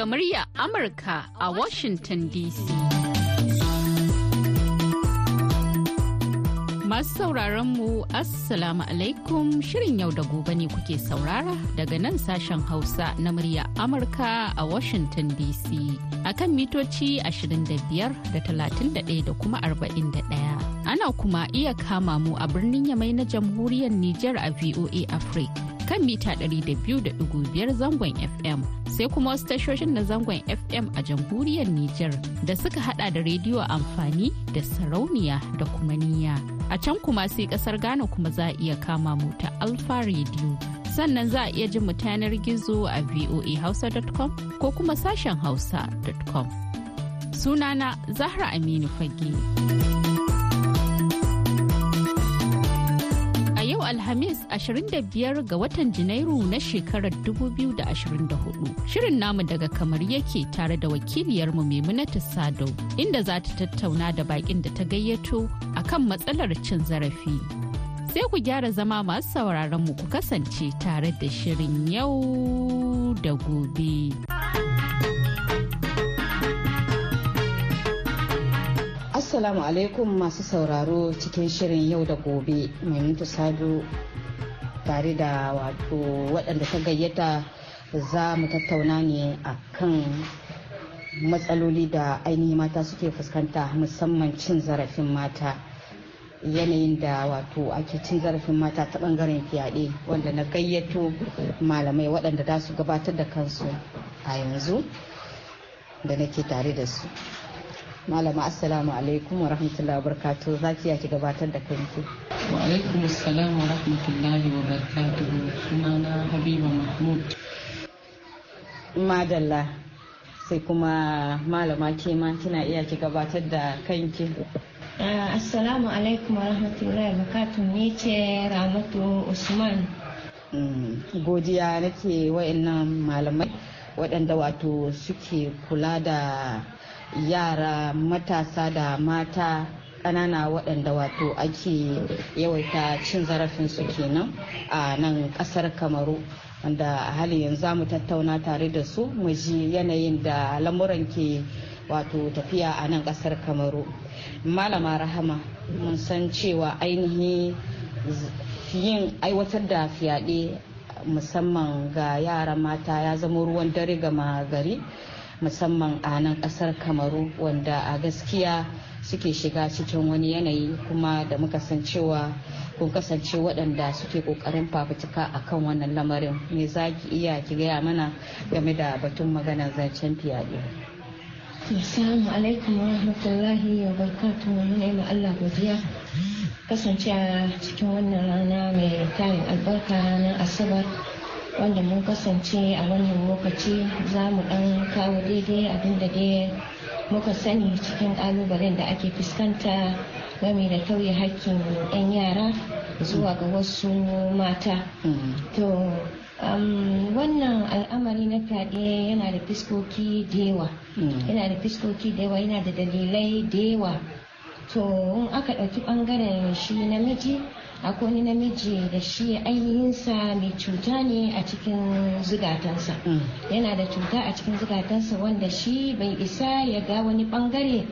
Daga murya Amurka a Washington DC. Masu sauraron mu Assalamu alaikum Shirin yau da gobe ne kuke saurara daga nan sashen Hausa na murya Amurka a Washington DC. Akan mitoci 25 da 31 da kuma 41. Ana kuma iya kama mu a birnin Yamai na jamhuriyar Nijar a VOA Africa kan mita 200.5 zangon FM sai kuma wasu tashoshin na zangon FM a jamhuriyar Nijar da suka hada da rediyo amfani da sarauniya da kuma niyya. A can kuma sai ƙasar Ghana kuma za a iya kama mu ta Alfa Radio. Sannan za a iya jin mu yanar gizo a voahausa.com ko kuma sashen hausa.com. Sunana Zahra Aminu Fage. Alhamis 25 ga watan Janairu na shekarar 2024. Shirin namu daga kamar yake tare da wakiliyarmu Maimunatu Sado inda za ta tattauna da bakin da ta gayyato akan matsalar cin zarafi. Sai ku gyara zama masu sauraron mu ku kasance tare da shirin yau da gobe. Assalamu alaikum masu sauraro cikin shirin yau da gobe mai sadu tare da wato waɗanda ta gayyata za mu tattauna ne a kan matsaloli da ainihin mata suke fuskanta musamman cin zarafin mata yanayin da wato ake cin zarafin mata ta ɓangaren fyaɗe wanda na gayyato malamai waɗanda za su gabatar da kansu a yanzu da nake tare da su. Malama assalamu alaikum wa rahmatullahi wa barakatuhu za ki yaki gabatar da kanki. Wa alaikum assalam wa rahmatullahi wa barakatuhu sunana habiba mahmud. Madalla. Sai kuma malama ke ma kina iya ki gabatar da kanki. Assalamu alaikum wa rahmatullahi wa barakatuhu ni ce ramatu usman. Godiya nake wa'annan malamai waɗanda wato suke kula da yara matasa da mata ƙanana waɗanda wato ake yawaita cin zarafinsu kenan a nan ƙasar kamaru wanda hali yanzu za mu tattauna tare da su mu ji yanayin da lamuran ke wato tafiya a nan ƙasar kamaru. Malama rahama mun san cewa ainihin yin aiwatar da fyaɗe musamman ga yara mata ya zama ruwan dare gama gari. Musamman a nan ƙasar kamaru wanda a gaskiya suke shiga cikin wani yanayi kuma da muka san cewa kun kasance waɗanda suke ƙoƙarin fafutuka a kan wannan lamarin. Me za ki iya ki gaya mana game da batun maganar zancen fiyaɗe. Assalamu alaikum wa rahmatullahi wa barakatuhu wa ma Allah godiya. Kasance a cikin wannan rana mai tarin albarka ranar asabar. Wanda mun kasance a wannan lokaci za mu dan kawo daidai abin da dai muka sani cikin kalubalen da ake fuskanta game da tauye hakkin 'yan yara zuwa ga wasu mata. To wannan al'amari na fyaɗe yana da fiskoki da yawa. Yana da fiskoki da yawa yana da dalilai da yawa. To aka ɗauki ɓangaren shi namiji akwai wani namiji da shi ainihinsa mai cuta ne a cikin zugatansa yana da cuta a cikin zugatansa wanda shi bai isa ya ga wani ɓangare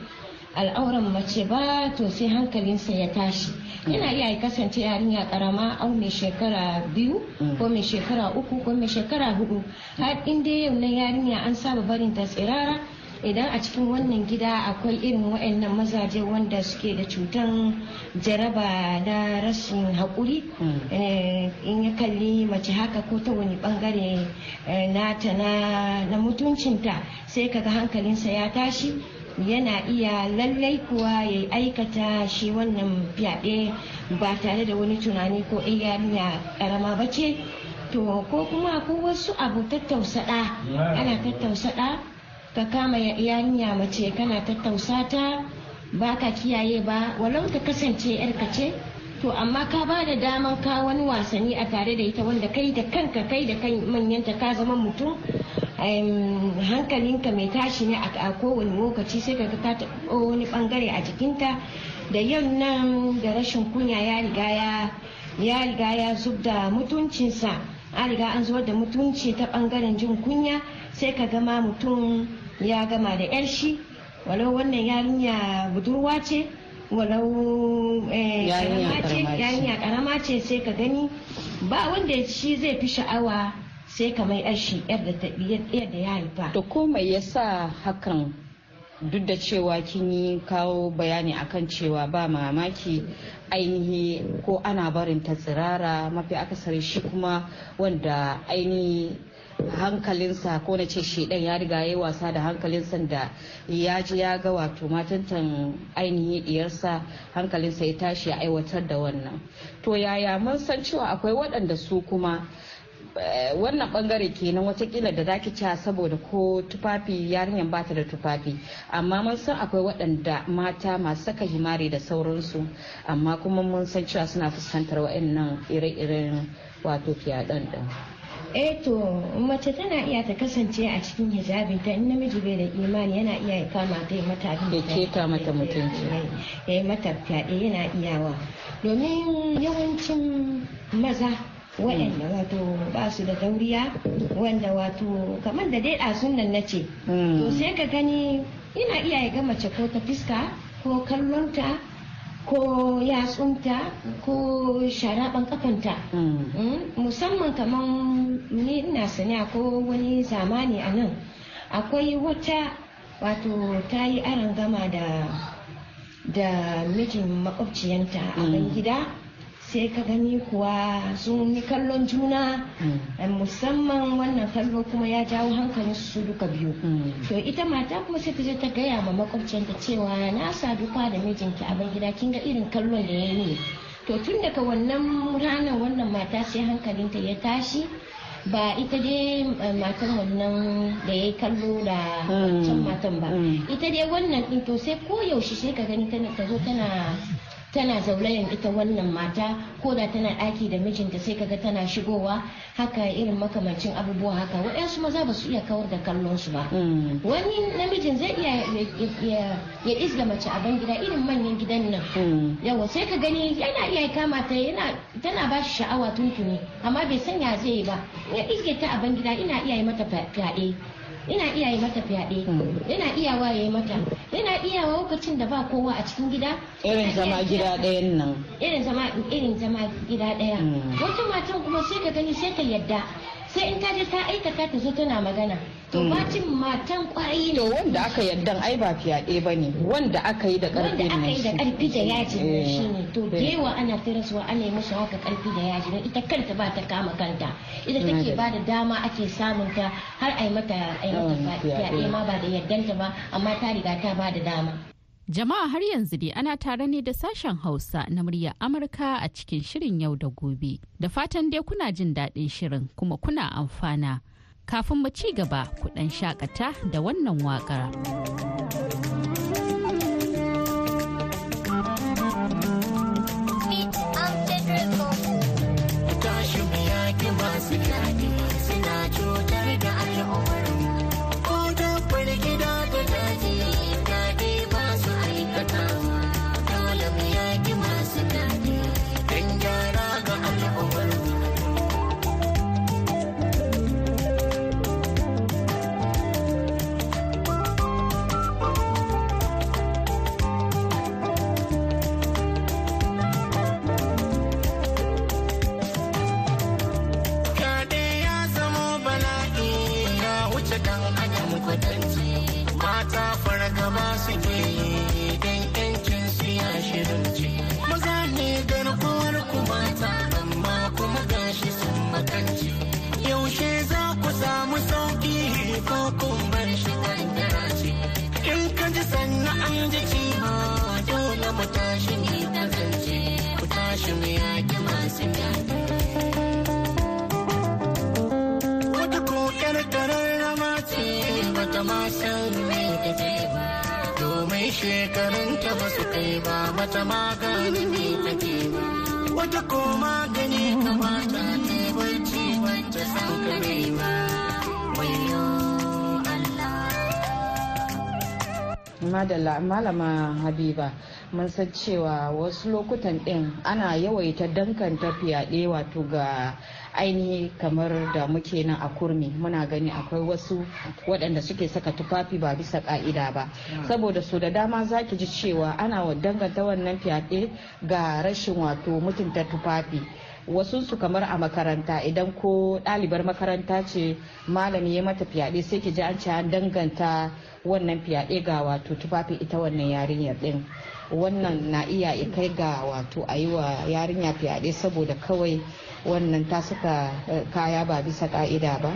al'auran mace ba to sai hankalinsa ya tashi. Yana iya kasance yarinya karama au mai shekara biyu ko mai shekara uku ko mai shekara huɗu har inda yau na yarinya an saba barin ta tsirara idan a cikin wannan gida akwai irin waɗannan mazaje wanda suke da cutan jaraba na rashin haƙuri in ya kalli mace haka ko ta wani ɓangare nata na mutuncinta sai kaga hankalinsa ya tashi yana iya lallai kuwa ya aikata shi wannan fyaɗe ba tare da wani tunani ko yarinya ƙarama ba ce. To ko kuma ko wasu abu tattausaɗa ana tattausaɗa ka kama yarinya mace kana tattausa ta ba ka kiyaye ba walau ta kasance yarka ce to amma ka ba da daman ka wani wasanni a tare da ita wanda kai da kanka kai da kan manyanta ka zama mutum hankalinka mai tashi ne a kowane lokaci sai ka ta taɓo wani ɓangare a jikinta da yau nan da rashin kunya ya riga ya ya riga ya zub da mutuncinsa an riga an zuwa da mutunci ta ɓangaren jin kunya sai ka gama mutum ya gama da yar shi. Walau wannan yarinya budurwa ce walau yarinya karama ce sai ka gani. Ba wanda shi zai fi sha'awa sai ka mai shi yadda ya haifa. To ko mai yasa hakan duk da cewa kin yi kawo bayani akan cewa ba mamaki ainihi ko ana barin ta tsirara mafi akasari shi kuma wanda ainihi hankalinsa ko na ce shedan ya riga ya wasa da hankalinsa da ya ji ya ga wato matantan ainihi diyarsa hankalinsa ya tashi ya aiwatar da wannan to yaya mun san cewa akwai waɗanda su kuma wannan ɓangare kenan wataƙila da zaki ci saboda ko tufafi yarinyar bata da tufafi amma mun san akwai waɗanda mata masu saka himari da sauransu amma kuma mun san cewa suna fuskantar waɗannan ire-iren wato fiyaɗen ɗin. Eh to mace tana iya ta kasance a cikin hijabi ta in namiji bai da imani yana iya ya kama ta yi mata abin da keta mata mutunci. Ya yi mata fyaɗe yana iyawa. Domin yawancin maza waɗanda wato ba su da dauriya wanda wato kamar da dai ɗasun nan na ce to sai ka gani ina iya ya ga mace ko ta fiska ko kallonta ko yatsunta ko sharaban kafanta musamman kamar ni ina sani ko wani zamani a nan. Akwai wata wato ta yi gama da da mijin makwabciyanta a gida sai ka gani kuwa sun yi kallon juna. Musamman wannan kallo kuma ya jawo hankalin su duka biyu. To ita mata kuma sai ta je ta gaya ma makwabciyanta cewa na sadu kwa da mijinki a gida kin ga irin kallon da ya yi to tun daga wannan ranar wannan mata sai hankalinta ya tashi. Ba ita dai matan wannan da ya yi kallo da can matan ba. Ita dai wannan din to sai ko yaushe sai ka gani ta zo tana tana zaulayen ita wannan mata ko da tana ɗaki da mijinta sai kaga tana shigowa haka irin makamancin abubuwa haka. Waɗansu maza ba su iya kawar da kallon su ba wani namijin zai iya ya isga mace a gida irin manyan gidan nan. Yawa sai ka gani yana iya kama ta yana tana ba shi sha'awa tuntuni amma bai san ya zai ba. Ya isge ta a gida ina iya yi mata fyaɗe. Ina iya yi mata fyaɗe. Yana iyawa ya yi mata. Yana iyawa lokacin da ba kowa a cikin gida. Irin zama gida ɗayan nan. Irin zama irin zama gida ɗaya. Wata matan kuma sai ka gani sai ta yadda. Sai in ta je ta aikata ta zo tana magana. To bacin matan ƙwarai to wanda aka yaddan ai ba fyaɗe ba ne. Wanda aka yi da ƙarfi wanda aka yi da ƙarfi da yaji ne shi ne. To yawa ana tirasuwa ana yi musu haka ƙarfi da yaji don ita kanta ba ta kama kanta. Ita take ba da dama ake samun ta har a yi mata fyaɗe. ma ba da yaddanta ba amma ta riga ta ba da dama. Jama'a har yanzu dai ana tare ne da sashen Hausa na muryar Amurka a cikin shirin yau da gobe. Da fatan dai kuna jin daɗin shirin kuma kuna amfana. Kafin mu ci gaba ku ɗan shakata da wannan waƙar. Ba su kai ba bata ma gane me take ba. Wata ko magani kamata ne barci bata san kare ba. Wayo madalla malama habiba mun san cewa wasu lokutan din ana yawaita dankanta fyaɗe wato ga ainihi kamar da muke nan a kurmi muna gani akwai wasu waɗanda suke saka tufafi ba bisa ka'ida ba. Saboda su da dama za ki ji cewa ana danganta wannan fyaɗe ga rashin wato mutunta tufafi. Wasu su kamar a makaranta idan ko ɗalibar makaranta ce malami ya mata fyaɗe sai ki ji an ce an danganta wannan fyaɗe ga wato tufafi ita wannan yarinyar ɗin. Wannan na iya kai ga wato a yi wa yarinya fyaɗe saboda kawai wannan ta saka kaya ba bisa ƙa'ida ba.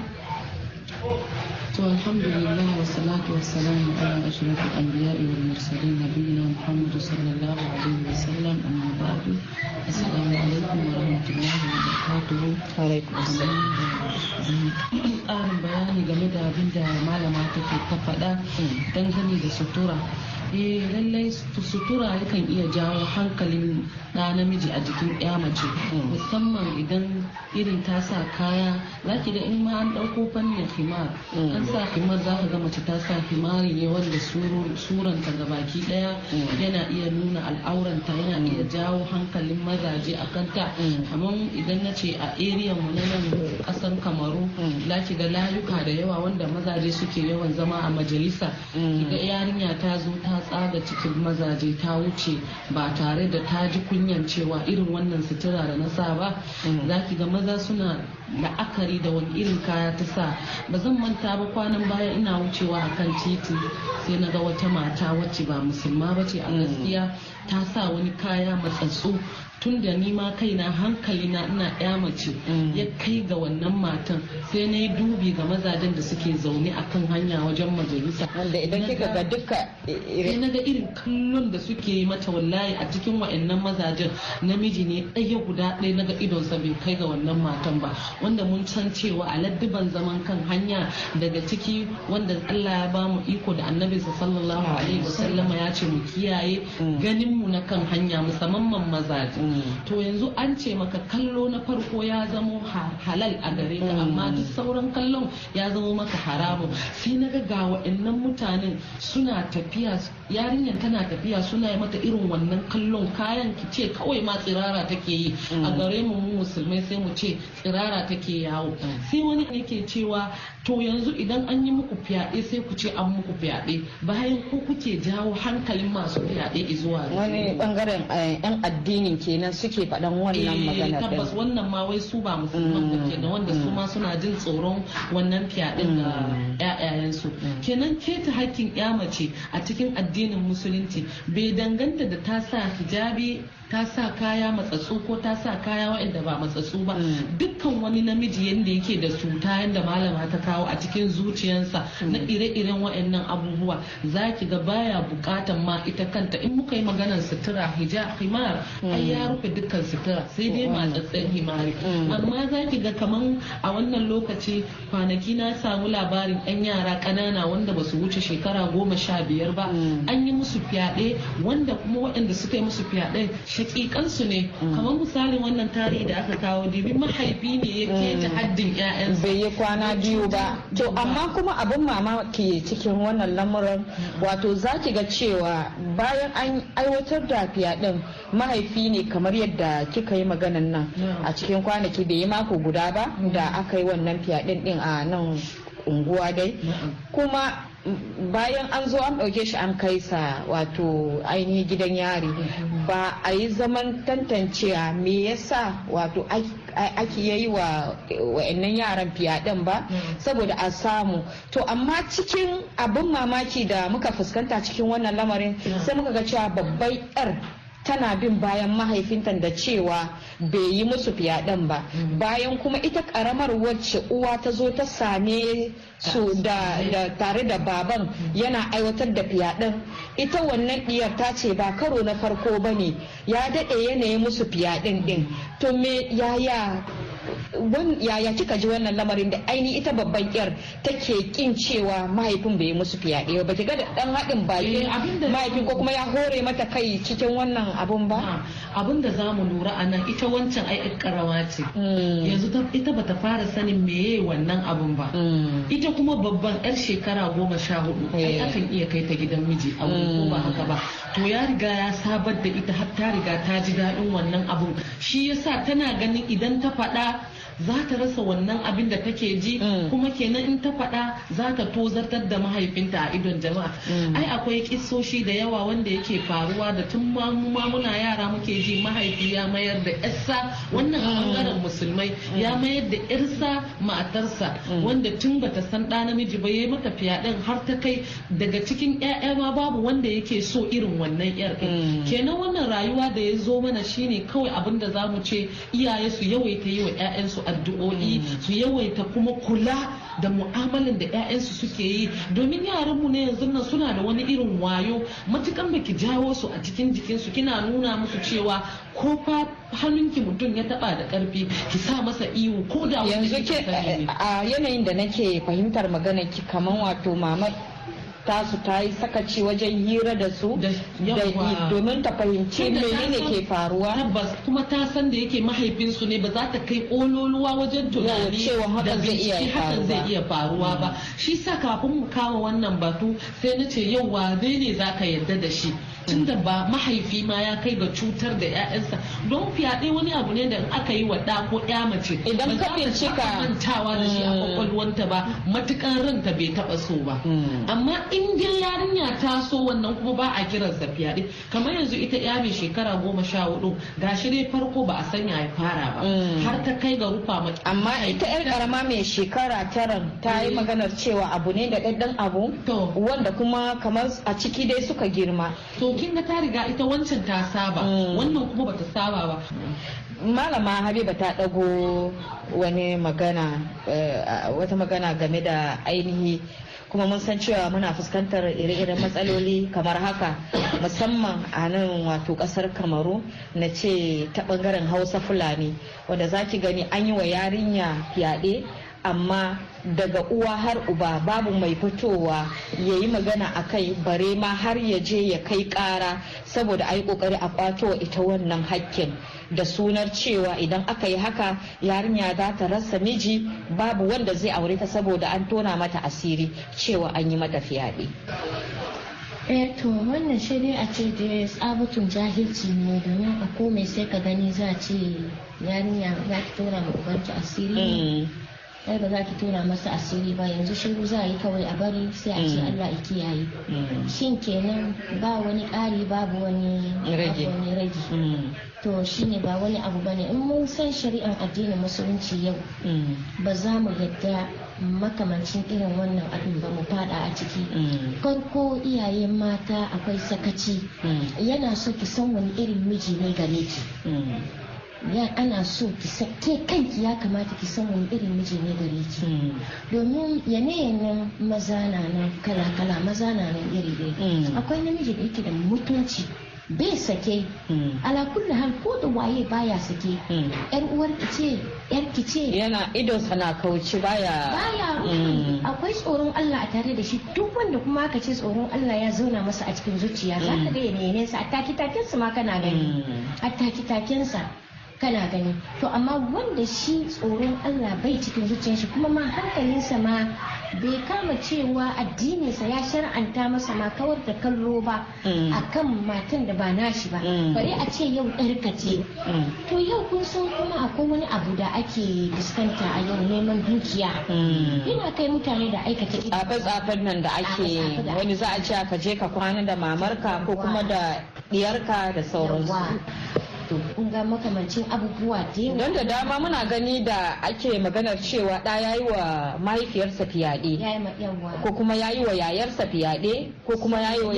To alhamdulillah wa salatu wa salamu ala ashrafil anbiya'i wal mursalin nabiyina muhammad sallallahu alaihi wa sallam amma ba'du. Assalamu alaikum wa rahmatullahi wa barakatuhu. Alaikum ƙarin bayani game da abin da malama take ta faɗa dangane da sutura. Eh lallai sutura yakan iya jawo hankalin na namiji a jikin ya mace. Musamman idan irin ta sa kaya za ki ga in ma an ɗauko fannin himar an sa himar za ka ga mace ta sa himari ne wanda suranta ga baki ɗaya yana iya nuna al'auranta yana iya jawo hankalin mazaje a kanta. Kamar idan na ce a area mu na nan ƙasar kamaru za ki ga layuka da yawa wanda mazaje suke yawan zama a majalisa. Ga yarinya ta zo ta tsaga cikin mazaje ta wuce ba tare da ta ji kunyan cewa irin wannan sutura da na sa ba. Za ki ga maza suna la'akari da wani irin kaya ta sa. Ba zan manta ba kwanan baya ina wucewa a kan titi sai na ga wata mata wacce ba musulma ba ce a gaskiya ta sa wani kaya matsatsu tun da ni ma kaina hankali na ina ya mace ya kai ga wannan matan sai na yi dubi ga mazajen da suke zaune a kan hanya wajen majalisa. Wanda idan kika ga duka sai na ga irin kallon da suke yi mata wallahi a cikin wa'annan mazajen namiji ne ɗaya guda ɗaya na ga idonsa bai kai ga wannan matan ba. Wanda mun san cewa a laddiban zaman kan hanya daga ciki wanda Allah ya ba mu iko da annabinsa sallallahu alaihi wasallama ya ce mu kiyaye ganin mu na kan hanya musamman mazaje. To yanzu an ce maka kallo na farko ya zamo halal a gare ka amma duk sauran kallon ya zamo maka haramun. Sai na ga wa'annan mutanen suna tafiya yarinyar tana tafiya suna yi mata irin wannan kallon kayan ki ce kawai ma tsirara take yi. A gare mu mu musulmai sai mu ce tsirara take yawo. Sai wani yake cewa to yanzu idan an yi muku fyaɗe sai ku ce an muku fyaɗe. Bayan ko kuke jawo hankalin masu fyaɗe zuwa wani ɓangaren yan addinin kenan suke faɗan wannan magana tabbas wannan ma wai su ba musulman ba kenan wanda su ma suna jin tsoron wannan fyaɗen ga ƴaƴayensu. Kenan keta hakkin ƴa mace a cikin addinin musulunci bai danganta da ta sa hijabi ta sa kaya matsatsu ko ta sa kaya waɗanda ba matsatsu ba. Dukkan wani namiji yadda yake da cuta yadda malama ta kawo a cikin zuciyarsa na ire-iren waɗannan abubuwa za ki ga baya bukatan ma ita kanta. In muka yi maganar sutura hijab himar ai ya rufe dukkan sutura sai dai matsatsen himari. Amma za ki ga kaman a wannan lokaci kwanaki na samu labarin yan yara ƙanana wanda ba su wuce shekara goma sha biyar ba an yi musu fyaɗe wanda kuma waɗanda suka yi musu fyaɗe shakikansu ne. Kamar misalin wannan tarihi da aka kawo dibi mahaifi ne ya keta haddin ƴaƴansa. Bai yi kwana biyu ba. to amma kuma abin mamaki cikin wannan lamuran wato za ki ga cewa bayan an aiwatar da fyaɗen mahaifi ne kamar yadda kika yi maganan nan a cikin kwanaki bai yi mako guda ba da aka yi wannan fyaɗen din a nan unguwa dai. Kuma bayan an zo an ɗauke shi an kai sa wato ainihin gidan yari ba a yi zaman tantancewa me yasa wato ake yayi wa wa'annan yaran fiyaɗen ba saboda a samu. To amma cikin abin mamaki da muka fuskanta cikin wannan lamarin sai muka ga cewa babbar 'yar tana bin bayan mahaifinta da cewa bai yi musu fyaɗen ba. Bayan kuma ita karamar wacce uwa ta zo ta same su da, tare da baban yana aiwatar da fyaɗen. Ita wannan diyar ta ce ba karo na farko ba ne ya daɗe yanayi musu fyaɗen ɗin. To me yaya yaya kika ji wannan lamarin da aini ita babban yar take kin cewa mahaifin bai musu fyaɗe ba? Ki ga da dan haɗin baki mahaifin ko kuma ya hore mata kai cikin wannan abun ba? Abin da za mu lura a nan ita wancan ai karawa ce. Yanzu ita bata fara sanin meye wannan abun ba. Ita kuma babban yar shekara goma sha huɗu ai akan iya kai ta gidan miji a wuri ko ba haka ba. To ya riga ya sabar da ita har ta riga ta ji daɗin wannan abun. Shi yasa tana ganin idan ta faɗa za ta rasa wannan abin da take ji Mm. kuma kenan in ta faɗa za ta tozartar da mahaifinta a idon jama'a Mm. ai akwai kissoshi da yawa wanda yake faruwa da tun ma mu muna yara muke ji mahaifi ya mayar da yarsa wannan a ɓangaren musulmai ya mayar da yarsa matarsa wanda tun bata san ɗa namiji ba yayi mata fyaɗen har ta kai daga cikin ƴaƴa ma babu wanda yake so irin wannan yar. Mm. kenan wannan rayuwa da ya zo mana shine kawai abin da za mu ce iyaye su yawaita yi wa 'ya'yansu addu'o'i su yawaita kuma kula da mu'amalan da 'ya'yansu suke yi. Domin yaranmu ne yanzu nan suna da wani irin wayo matukan baki jawo su a cikin jikinsu kina nuna musu cewa ko fa hannunki mutum ya taba da ƙarfi ki sa masa iwu ko da wanda yanzu ke a yanayin da nake fahimtar magana ki kaman wato mama tasu ta yi sakaci wajen hira da su domin ta fahimci menene ke faruwa. tabbas kuma ta san da yake mahaifinsu ne ba za ta kai kololuwa wajen tunani cewa hakan da zai iya faruwa. zai iya faruwa ba. Shi sa kafin mu kama wannan batu sai na ce yau wa zai ne za ka yarda da shi. Tunda ba mahaifi ma ya kai ga cutar da 'ya'yansa don fyaɗe wani abu ne da in aka yi wa ɗa ko 'ya mace Idan ka bincika- mantawa da shi a kwakwalwanta ba. Matukan ranta bai taɓa so ba. Mm. amma in dai yarinya ta so wannan kuma ba a kiransa fyaɗe. Kamar yanzu ita ya mai shekara goma sha huɗu gashi dai farko ba a sanya ya fara ba. Mm. har ta kai ga rufa mata amma ita yar karama mai shekara tara ta yi Eh. maganar cewa abu ne da ɗanɗan abu wanda kuma kamar a ciki dai suka girma. Kin ga ta riga ita wancan ta saba. Mm. wannan kuma bata saba ba. Malama habiba ta ɗago wani magana eh, wata magana game da ainihi. Kuma mun san cewa muna fuskantar ire-iren matsaloli kamar haka musamman a nan wato ƙasar kamaru na ce ta ɓangaren hausa fulani wanda za ki gani an yi wa yarinya fyaɗe amma daga uwa har uba babu mai fitowa ya yi magana a kai bare ma har ya je ya kai kara saboda a yi ƙoƙari a kwato wa ita wannan hakkin. Da sunar cewa idan aka yi haka yarinya za ta rasa miji babu wanda zai aure ta saboda an tona mata asiri cewa an yi mata fyaɗe. eh to wannan shi dai a ce da tsabutun jahilci ne domin a komai sai ka gani za a ce yarinya za ki tona ma asiri. Ai ba za ki tona masa asiri ba. Yanzu shiru za a yi kawai a bari sai a ce Mm. Allah ya kiyaye. Shin kenan ba wani ƙari babu wani Rage. rage. To shine ba wani abu ba ne. In mun san shari'ar addinin musulunci yau ba za mu yadda makamancin irin wannan abin ba mu fada a ciki. Farko iyaye mata akwai sakaci. Yana so ki san wani irin miji ne gare ki. Ya ana so ki san ke kanki ya kamata ki san wani irin miji ne gare ki. Domin yanayin maza na nan kala kala maza na nan iri iri. Mm. akwai namiji da yake da mutunci bai sake. Ala kulli hal ko da waye baya sake. Yar uwar ki ce yar ki ce. Yana ido sana kauci baya. Baya. Akwai tsoron Allah a tare da shi. Duk wanda kuma aka ce tsoron Allah ya zauna masa a cikin zuciya za ka ga yanayin sa. A taki takensa ma kana gani. A taki takensa kana gani. To amma wanda shi tsoron Allah bai cikin zuciyar shi kuma ma hankalinsa ma bai kama cewa addininsa ya shar'anta masa ma kawar da kallo ba Mm. akan matan da ba nashi ba. Mm. bari a ce yau ɗarka ce. To yau kun san kuma akwai wani abu da ake fuskanta a yau neman dukiya. Yana kai mutane da aikata tsafe-tsafen nan da ake wani za a ce ka je ka kwana da mamarka ko kuma da diyarka da sauransu. To kun ga makamancin abubuwa da yawa. Don da dama muna gani da ake maganar cewa ɗa ya yi wa mahaifiyarsa fiyaɗe ko kuma ya yi wa yayarsa fiyaɗe ko kuma ya yi wa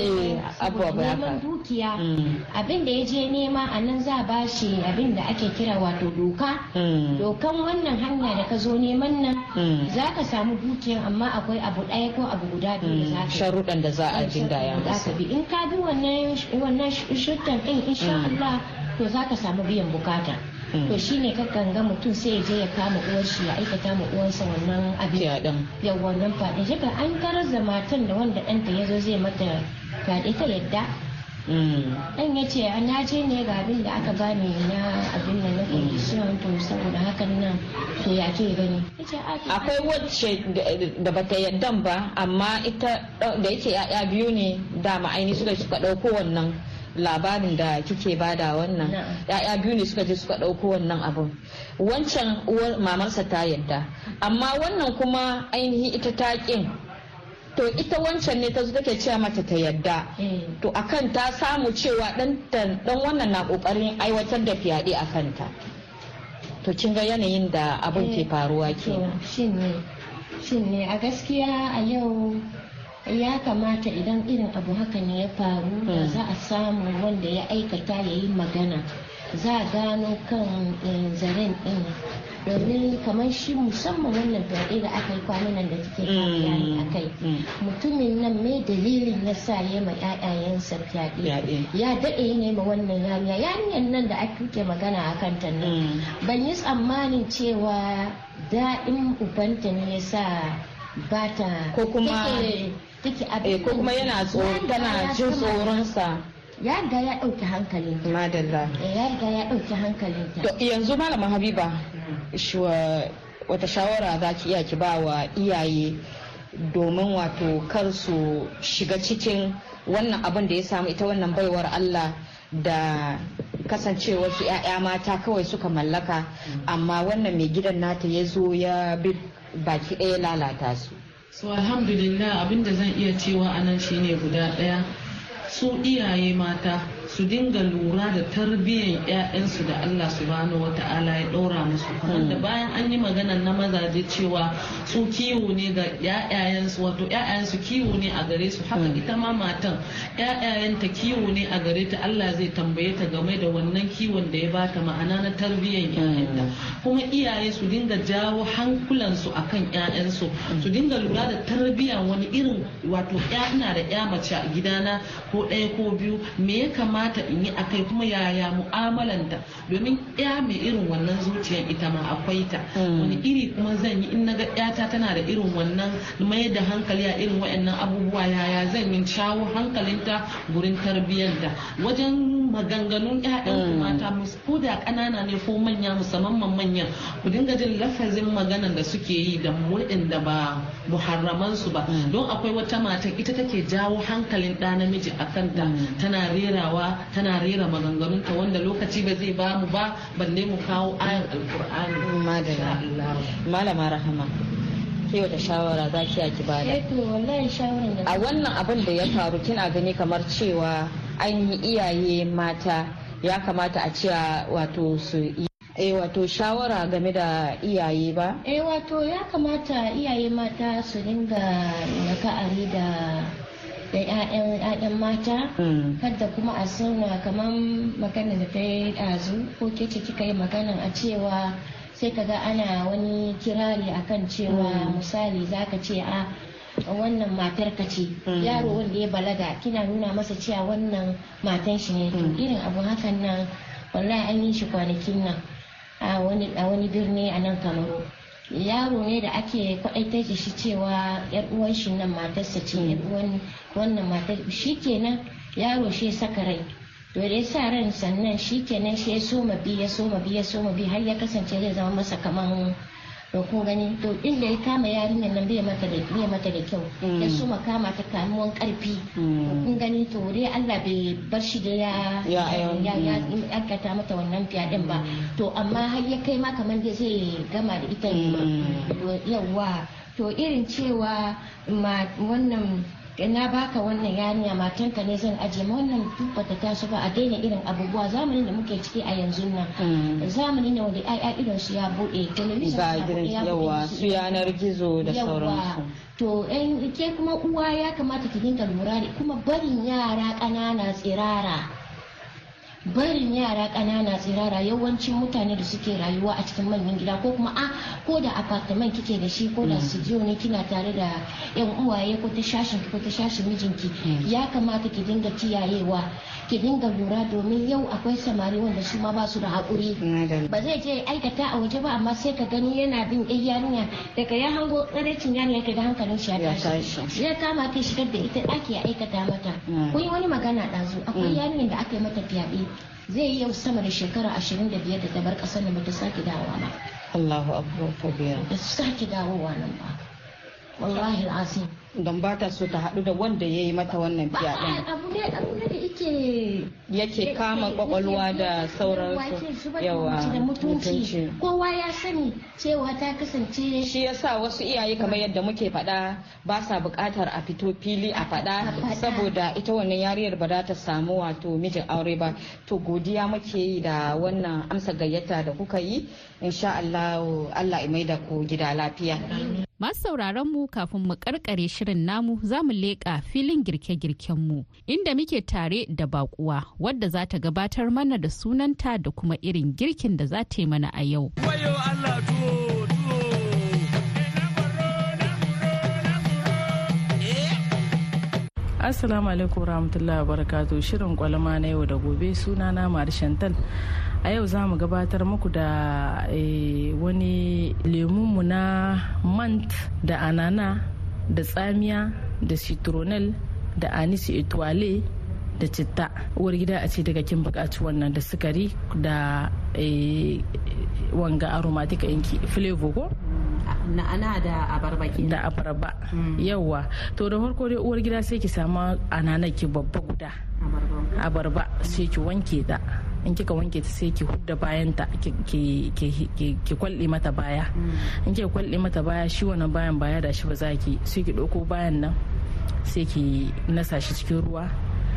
abubuwa neman dukiya. Mm. abin da ya je nema a nan za ba shi abin da ake kira wato doka. Mm. dokan wannan hanya da ka zo neman nan Mm. za ka samu dukiyan amma akwai abu ɗaya ko abu guda biyu da za ka da za a gindaya Za masa. In ka bi wannan wannan shuddan din insha. Allah to za ka samu biyan buƙata. Mm. to shine kakan ga mutum sai ya je ya kama uwar shi ya aikata ma uwarsa wannan abin. Yau wannan faɗi shi an tarar da matan da wanda ɗanta ya zo zai mata fyaɗe ta yadda. Mm. ɗan ya ce na je ne ga abin da aka bani na abin da na condition to saboda hakan nan to ya ke gani? Ya ce, "A, to, akwai wacce da- bata yaddan ba amma ita da yake ya'ya biyu ne dama aini suka suka ɗauko wannan. Labarin da kike ba da wannan. Ya'ya biyu ne suka je suka ɗauko wannan abun. Wancan uwar mamarsa ta yadda. Amma wannan kuma ainihin ita ta ƙin. To ita wancan ne ta zo take cewa mata ta yadda. Eh. to akan ta samu cewa dan wannan na ƙoƙarin aiwatar da fyaɗe a kanta. To kin ga yanayin da abin ke faruwa ke To, shin ne shin ne a gaskiya a yau ya kamata idan irin abu haka ne ya faru da za a samu wanda ya aikata ya yi magana. Za a gano kan eh, zaren din domin kamar shi musamman wannan fyaɗe da aka yi kwanan nan da kike bayani a kai mutumin nan me dalilin ya sa ya ma 'ya'yayensa fyaɗe? Fyaɗe. ya daɗe ne ma wannan yarinya. Yarinyar nan da aka ke magana a kanta nan ban yi tsammanin cewa daɗin ubanta ne ya sa ba ta Ko kuma- take- eh abin ko kuma yana tsoro riga tana jin sama- tsoronsa. Ya riga ya ɗauki hankalin madalla. Ya riga ya ɗauki hankalin ta to yanzu malama habiba wata shawara za ki iya ki ba wa iyaye domin wato kar su shiga cikin wannan abin da ya samu ita wannan baiwar Allah da kasancewar su 'ya'ya mata kawai suka mallaka. Amma wannan mai gidan nata ya zo ya bi baki ɗaya lalata su. So alhamdulillah abin da zan iya cewa a nan shine guda ɗaya. Su iyaye mata su dinga lura da tarbiyyar 'ya'yansu da Allah subhanahu wa ta'ala ya ɗora musu. Kamar da bayan an yi magana na mazaje cewa su kiwo ne ga 'ya'yayensu wato 'ya'yayensu kiwo ne a gare su. Haka ita ma matan 'ya'yayenta kiwo ne a gare ta. Allah zai tambaye ta game da wannan kiwon da ya bata ma'ana na tarbiyyar 'ya'yanta kuma iyaye su dinga jawo hankulansu akan 'ya'yansu su dinga lura da tarbiyyar wani irin wato 'ya ina da 'ya mace a gidana ko ɗaya ko biyu. Me ya kamata in yi akai kuma yaya mu'amalanta? Domin 'ya mai irin wannan zuciyar ita ma akwai ta. Wani iri kuma zan yi in na ga 'yata tana da irin wannan mai da hankali a irin waɗannan abubuwa yaya zan yi shawo hankalinta gurin tarbiyyanta wajen maganganun 'ya'yan ku mata ko da ƙanana ne ko manya musamman manyan ku dinga jin lafazin maganan da suke yi da waɗanda ba muharraman su ba don akwai wata mata ita take jawo hankalin ɗa namiji a kanta. Tana rerawa tana rera maganganunta wanda lokaci ba zai ba mu ba balle mu kawo ayan alkur'ani malama rahama ke wata shawara za ki ki ba da? Eh to wallahi shawaran da a wannan abin da ya faru kina gani kamar cewa ainihin iyaye mata ya kamata a cewa wato su yi eh wato shawara game da iyaye ba? Eh wato ya kamata iyaye mata su dinga naka'ari da da 'ya'yan mata. Mm. kada kuma a zauna kamar magana da ta yi ɗazu ko ke ce kika yi magana a cewa sai ka ga ana wani kirari akan cewa misali zaka ce a wannan matar ka ce. Yaro wanda ya balaga kina nuna masa cewa wannan matan shi ne. Irin abu hakan nan wallahi an yi shi kwanakin nan a wani a wani birni a nan kamaru yaro ne da ake kwaɗaitar da shi cewa yar uwan shi nan matarsa ce yar uwan wannan matar. Shi kenan yaro shi saka rai. To da sa ran sannan shi kenan shi ya soma bi ya soma bi ya soma bi har ya kasance zai zama masa kaman to kun gani to inda ya kama yarinyar nan bai mata da bai mata da kyau. Ya soma kama ta kamuwan ƙarfi kun gani to dai Allah bai bar shi da ya Ya- ya ya aikata mata wannan fyaɗen ba. To amma har ya kai ma kamar da zai gama da ita yawwa to irin cewa ma wannan na baka wannan yarinya matanka ne zan aje ma wannan duk bata taso ba a daina irin abubuwa zamanin da muke ciki a yanzu nan. Zamani ne wanda ai idon su ya buɗe television yawa su yanar gizo da sauransu. To ke kuma uwa ya kamata ki dinga lura da kuma barin yara ƙanana tsirara. Barin yara ƙanana tsirara yawancin mutane da suke rayuwa a cikin manyan gida ko kuma a ko da apartment kike da shi ko da studio ne kina tare da yan uwaye ko ta shashin ko ta shashin mijinki ya kamata ki dinga kiyayewa. Ki dinga lura domin yau akwai samari wanda su ma ba su da haƙuri. Madalla. ba zai je aikata a waje ba amma sai ka gani yana bin ɗan yarinya. Daga ya hango tsaraicin yarinya ka ga hankalin shi ya Ya tashi. zai kama ta shigar da ita ɗaki ya aikata mata. Mm. kun yi wani magana ɗazu? Akwai yarinyar da aka yi mata fyaɗe. Zai yi yau sama da shekara ashirin da biyar da ta bar ƙasar da bata sake dawowa ba. Allahu akbar kabira da su sake dawowa nan ba. Wallahi don ba ta so ta haɗu da wanda ya yi mata wannan ba fyaɗen. abu ne abu ne da yake yake kama ƙwaƙwalwa da sauransu. yawa mutunci kowa ya sani cewa ta kasance shi yasa wasu iyaye kamar yadda muke faɗa ba sa buƙatar a fito fili a faɗa saboda ita wannan yariyar ba za ta samu wato mijin aure ba. To godiya muke yi da wannan amsa gayyata da kuka yi. Insha Allah Allah ya maida ku gida lafiya. Masu sauraron mu kafin mu karkare shirin namu za mu leƙa filin girke-girken mu inda muke tare da bakuwa wadda za ta gabatar mana da sunanta da kuma irin girkin da za ta yi mana a yau. Assalamu alaikum warahmatullahi wabarakatuh. Shirin kwalama na yau da gobe sunana Mari Shantal. a yau za mu gabatar muku da wani lemunmu na mant da anana da tsamiya da citronel da anisi etoile da citta. Uwar gida a ce daga kin buƙaci wannan da sukari da wanga aromatic inki flavor ko? Na'ana da abarba ke da abarba. Yawa to da farko dai uwar gida sai ki samu anana ki babba guda. Abarba. Sai ki wanke ta. In kika wanke ta sai ki hudda bayan ta ki kwalle mata baya. In kika kwalle mata baya shi wannan bayan baya da shi ba za ki sai ki ɗauko bayan nan sai ki nasa shi cikin ruwa.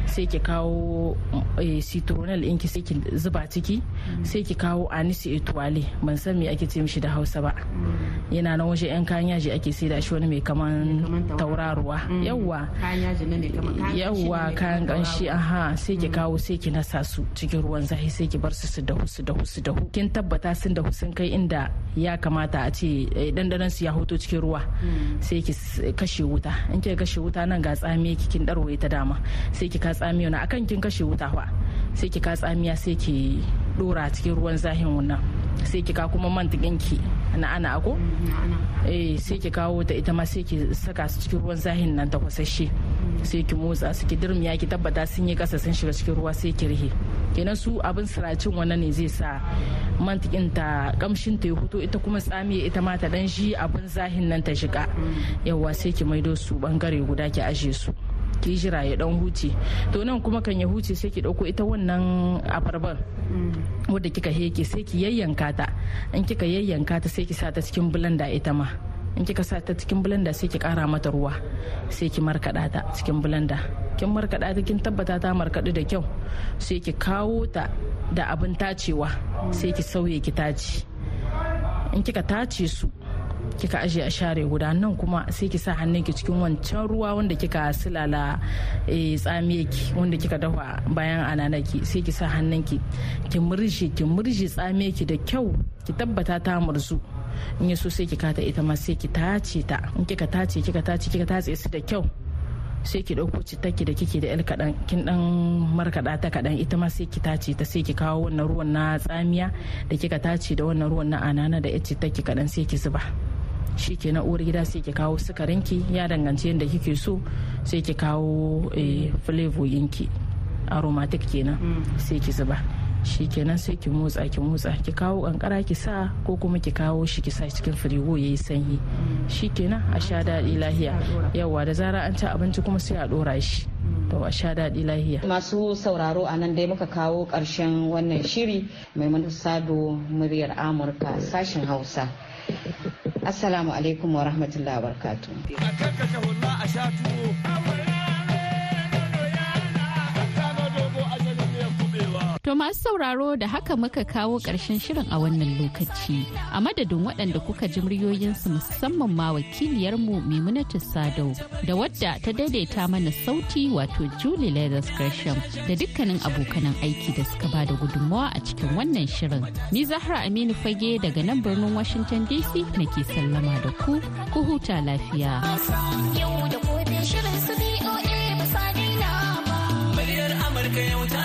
Sai ki kawo citronel in ki sai ki zuba ciki sai ki kawo anisi etuwale ban san me ake ce mishi da hausa ba. Yana na waje yan kayan yaji ake sai da shi wani mai kaman tauraruwa. Yawwa yawwa kayan gan shi aha. Sai ki kawo sai ki nasa su cikin ruwan zafi sai ki bar su su dahu su dahu su dahu. Kin tabbata sun dahu sun kai inda ya kamata a ce dandanan su ya hoto cikin ruwa. Sai ki kashe wuta. In ki kashe wuta nan ga tsame ki kin darwaye ta dama. Sai ki ka tsamiya na akan kin kashe wuta fa. Sai ki ka tsamiya sai ki dora cikin ruwan zahin wannan. Sai ki ka kuma mantikin ki na ana ako eh sai ki kawo ta ita ma sai ki saka su cikin ruwan zahin nan ta kwasashe sai ki motsa su ki dirmiya ki tabbata sun yi kasa sun shiga cikin ruwa sai ki rihe. Kenan su abin siracin wannan ne zai sa mantikin ta kamshin ta ya fito ita kuma tsamiya ita ma ta dan shi abin zahin nan ta shiga. Yawa sai ki maido su ɓangare guda ki aje su. Ki jira ya dan huce. To nan kuma kan ya huce sai ki ɗauko ita wannan abarban wadda kika heke sai ki yayyanka ta. In kika yayyanka ta sai ki sa ta cikin blender ita ma. In kika sa ta cikin blender sai ki kara mata ruwa sai ki markada ta cikin blender. Kin markada ta kin tabbata ta markadu da kyau sai ki kawo ta da abin tacewa sai ki sauye ki tace. In kika tace su kika ajiye a share guda nan kuma sai ki sa hannunki cikin wancan ruwa wanda kika silala tsamiye ki wanda kika dafa bayan ananaki. Sai ki sa hannunki ki murje ki murje tsamiye ki da kyau ki tabbata ta murzu. In ya so sai ki kata ita ma sai ki tace ta. In kika tace kika tace kika tace su da kyau sai ki ɗauko cittaki da kike da yar kaɗan. Kin ɗan markaɗa ta kaɗan ita ma sai ki tace ta sai ki kawo wannan ruwan na tsamiya da kika tace da wannan ruwan na anana da yar cittaki kaɗan sai ki zuba. Shi ke na uwar gida sai ki kawo sukarinki ya danganci yadda kike so sai ki kawo flavor yinki aromatic kenan sai ki zuba. Shi kenan sai ki motsa ki motsa ki kawo kankara ki sa ko kuma ki kawo shi ki sa cikin firigo yayi sanyi. Shi kenan a sha daɗi lahiya. Yawa da zara an ci abinci kuma sai a ɗora shi. To a sha daɗi lahiya. Masu sauraro a nan dai muka kawo ƙarshen wannan shiri. Mai sado muryar amurka sashen hausa. Assalamu alaikum wa rahmatullahi wa barakatu. To masu sauraro da haka muka kawo ƙarshen shirin a wannan lokaci. A madadin waɗanda kuka ji muryoyinsu musamman ma wakiliyarmu Maimunatu Sadau da wadda ta daidaita mana sauti wato Julie Leathers Gresham da dukkanin abokanan aiki da suka ba da gudunmawa a cikin wannan shirin. Ni Zahra Aminu Fage daga nan birnin Washington DC nake sallama da ku, ku huta lafiya. Yau da shirin su ba sa daina ba. Muryar Amurka yau ta